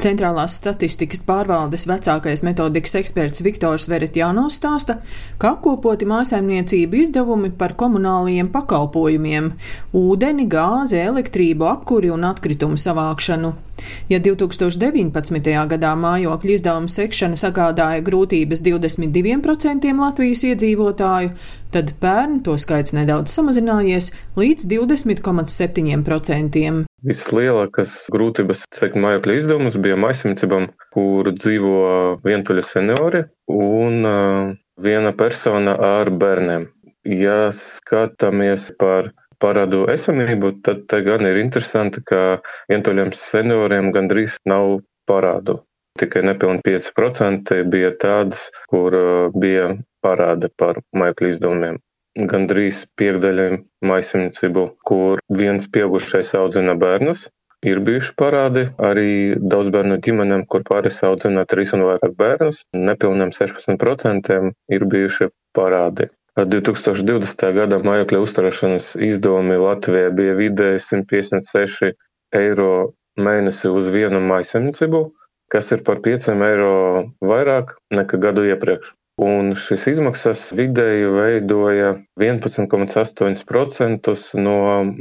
Centrālās statistikas pārvaldes vecākais metodikas eksperts Viktors Veretjānos stāsta, ka apkopoti mājasemniecību izdevumi par komunālajiem pakalpojumiem - ūdeni, gāzi, elektrību, apkuri un atkritumu savākšanu. Ja 2019. gadā mājokļu izdevuma sekšana sagādāja grūtības 22% Latvijas iedzīvotāju, tad pērn to skaits nedaudz samazinājies līdz 20,7%. Vislielākās grūtības sekt mājokļa izdevumus bija maisimniecībām, kur dzīvo vientuļi seniori un viena persona ar bērniem. Ja skatāmies par parādu esamību, tad te gan ir interesanti, ka vientuļiem senioriem gandrīz nav parādu. Tikai nepilni 5% bija tādas, kur bija parāda par mājokļu izdevumiem gandrīz piekdaļai maisaimniecību, kur viens pieaugušais audzina bērnus. Ir bijuši parādi arī daudz bērnu ģimenēm, kur pāris audzina trīs un vairāk bērnus. Nepilniem 16% ir bijuši parādi. 2020. gada mājokļa uzturēšanas izdevumi Latvijā bija vidēji 156 eiro mēnesi uz vienu maisaimniecību, kas ir par 5 eiro vairāk nekā gadu iepriekš un šīs izmaksas vidēji veidoja 11,8% no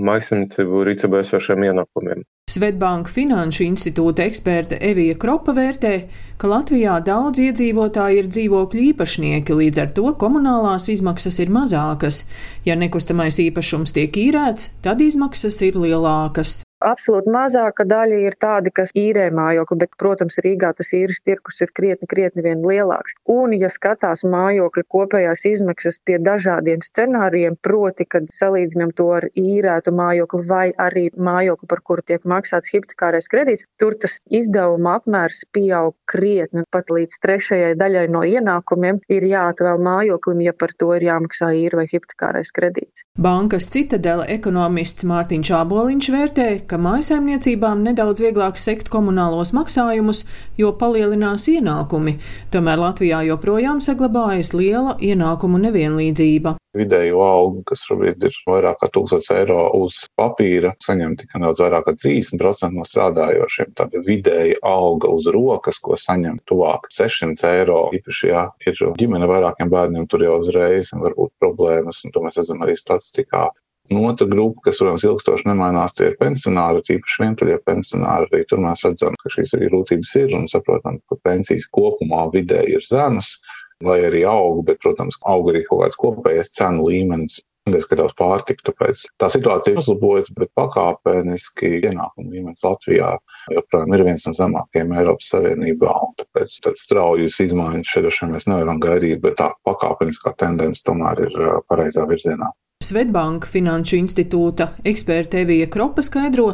maisaimniecību rīcībā esošiem ienākumiem. Svetbanka Finanšu institūta eksperte Evija Kropa vērtē, ka Latvijā daudz iedzīvotāji ir dzīvokļu īpašnieki, līdz ar to komunālās izmaksas ir mazākas. Ja nekustamais īpašums tiek īrēts, tad izmaksas ir lielākas. Absolūti mazāka daļa ir tādi, kas īrē mājokli, bet, protams, Rīgā tas īres tirkus ir krietni, krietni vien lielāks. Un, ja skatās mājokļa kopējās izmaksas pie dažādiem scenārijiem, proti, kad salīdzinām to ar īrētu mājokli vai arī mājokli, par kuru tiek maksāts hipotekārais kredīts, tur tas izdevuma apmērs pieaug krietni, pat līdz trešajai daļai no ienākumiem ir jāatvēl mājoklim, ja par to ir jāmaksā īra vai hipotekārais kredīts. Bankas citadela ekonomists Mārtiņš Āboliņš vērtē, ka mājsaimniecībām nedaudz vieglāk sekt komunālos maksājumus, jo palielinās ienākumi. Tomēr Latvijā joprojām saglabājas liela ienākumu nevienlīdzība. Vidēju algu, kas šobrīd ir vairāk kā 1000 eiro uz papīra, saņem tikai nedaudz vairāk kā 30% no strādājošiem. Tāda vidēja alga uz rokas, ko saņem tuvāk 600 eiro. Īpaši, ja ir ģimene vairākiem bērniem, tur jau uzreiz var būt problēmas, un to mēs redzam arī statistikā. Un otra grupa, kas, protams, ilgstoši nemainās, tie ir pensionāri, tīpaši vientuļie pensionāri. Arī tur mēs redzam, ka šīs arī grūtības ir un saprotam, ka pensijas kopumā vidēji ir zemas, lai arī aug, bet, protams, aug arī kaut kāds kopējais cenu līmenis. Neskatās pārtiku, tāpēc tā situācija uzlabojas, bet pakāpeniski ienākuma līmenis Latvijā joprojām ir viens no zemākajiem Eiropas Savienībā, tāpēc tādas straujas izmaiņas šeit mēs nevaram gaidīt, bet tā pakāpeniskā tendence tomēr ir pareizā virzienā. Svetbanka Finanšu institūta eksperte Evija Kropa skaidro,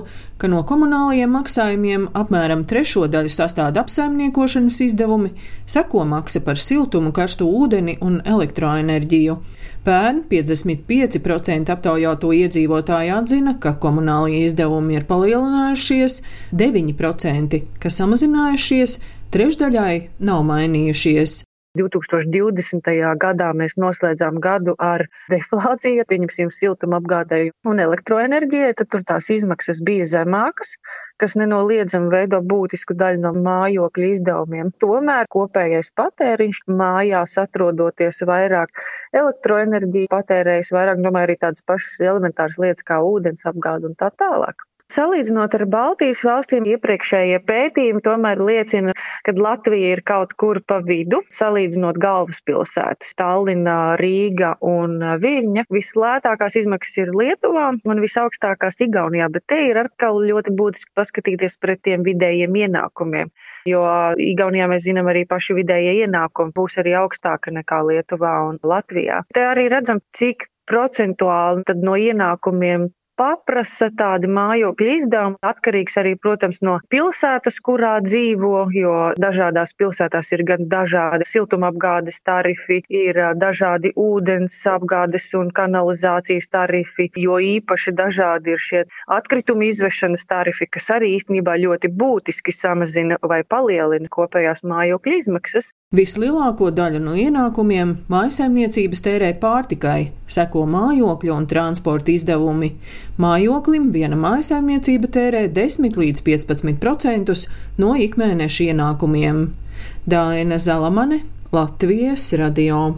ka no komunālajiem maksājumiem apmēram trešo daļu sastāda apsaimniekošanas izdevumi, seko maksa par siltumu, karstu ūdeni un elektroenerģiju. Pērn 55% aptaujāto iedzīvotāju atzina, ka komunālie izdevumi ir palielinājušies, 9%, ka samazinājušies, trešdaļai nav mainījušies. 2020. gadā mēs noslēdzām gadu ar deflāciju, pieņemsim siltuma apgādēju un elektroenerģijai, tad tur tās izmaksas bija zemākas, kas nenoliedzami veido būtisku daļu no mājokļa izdevumiem. Tomēr kopējais patēriņš mājās atrodoties vairāk elektroenerģiju patērējas vairāk, domāju, arī tādas pašas elementāras lietas kā ūdens apgāde un tā tālāk. Salīdzinot ar Baltijas valstīm, iepriekšējie pētījumi tomēr liecina, ka Latvija ir kaut kur pa vidu, salīdzinot galvaspilsētas - Tallinā, Rīga un Viļņa. Vislētākās izmaksas ir Lietuvā un visaugstākās Igaunijā, bet te ir atkal ļoti būtiski paskatīties pret tiem vidējiem ienākumiem, jo Igaunijā mēs zinām arī paši vidējie ienākumi būs arī augstāka nekā Lietuvā un Latvijā. Te arī redzam, cik procentuāli no ienākumiem paprasa tādi mājokļu izdevumi. Atkarīgs arī, protams, no pilsētas, kurā dzīvo, jo dažādās pilsētās ir gan dažādi siltumapgādes tarifi, ir dažādi ūdens apgādes un kanalizācijas tarifi, jo īpaši dažādi ir šie atkritumu izvešanas tarifi, kas arī īstenībā ļoti būtiski samazina vai palielina kopējās mājokļu izmaksas. Vislielāko daļu no ienākumiem mājsaimniecības tērē pārtikai, seko mājokļu un transporta izdevumi. Mājoklim viena mājsaimniecība tērē 10 līdz 15% no ikmēneša ienākumiem. Dāna Zalamane, Latvijas radio.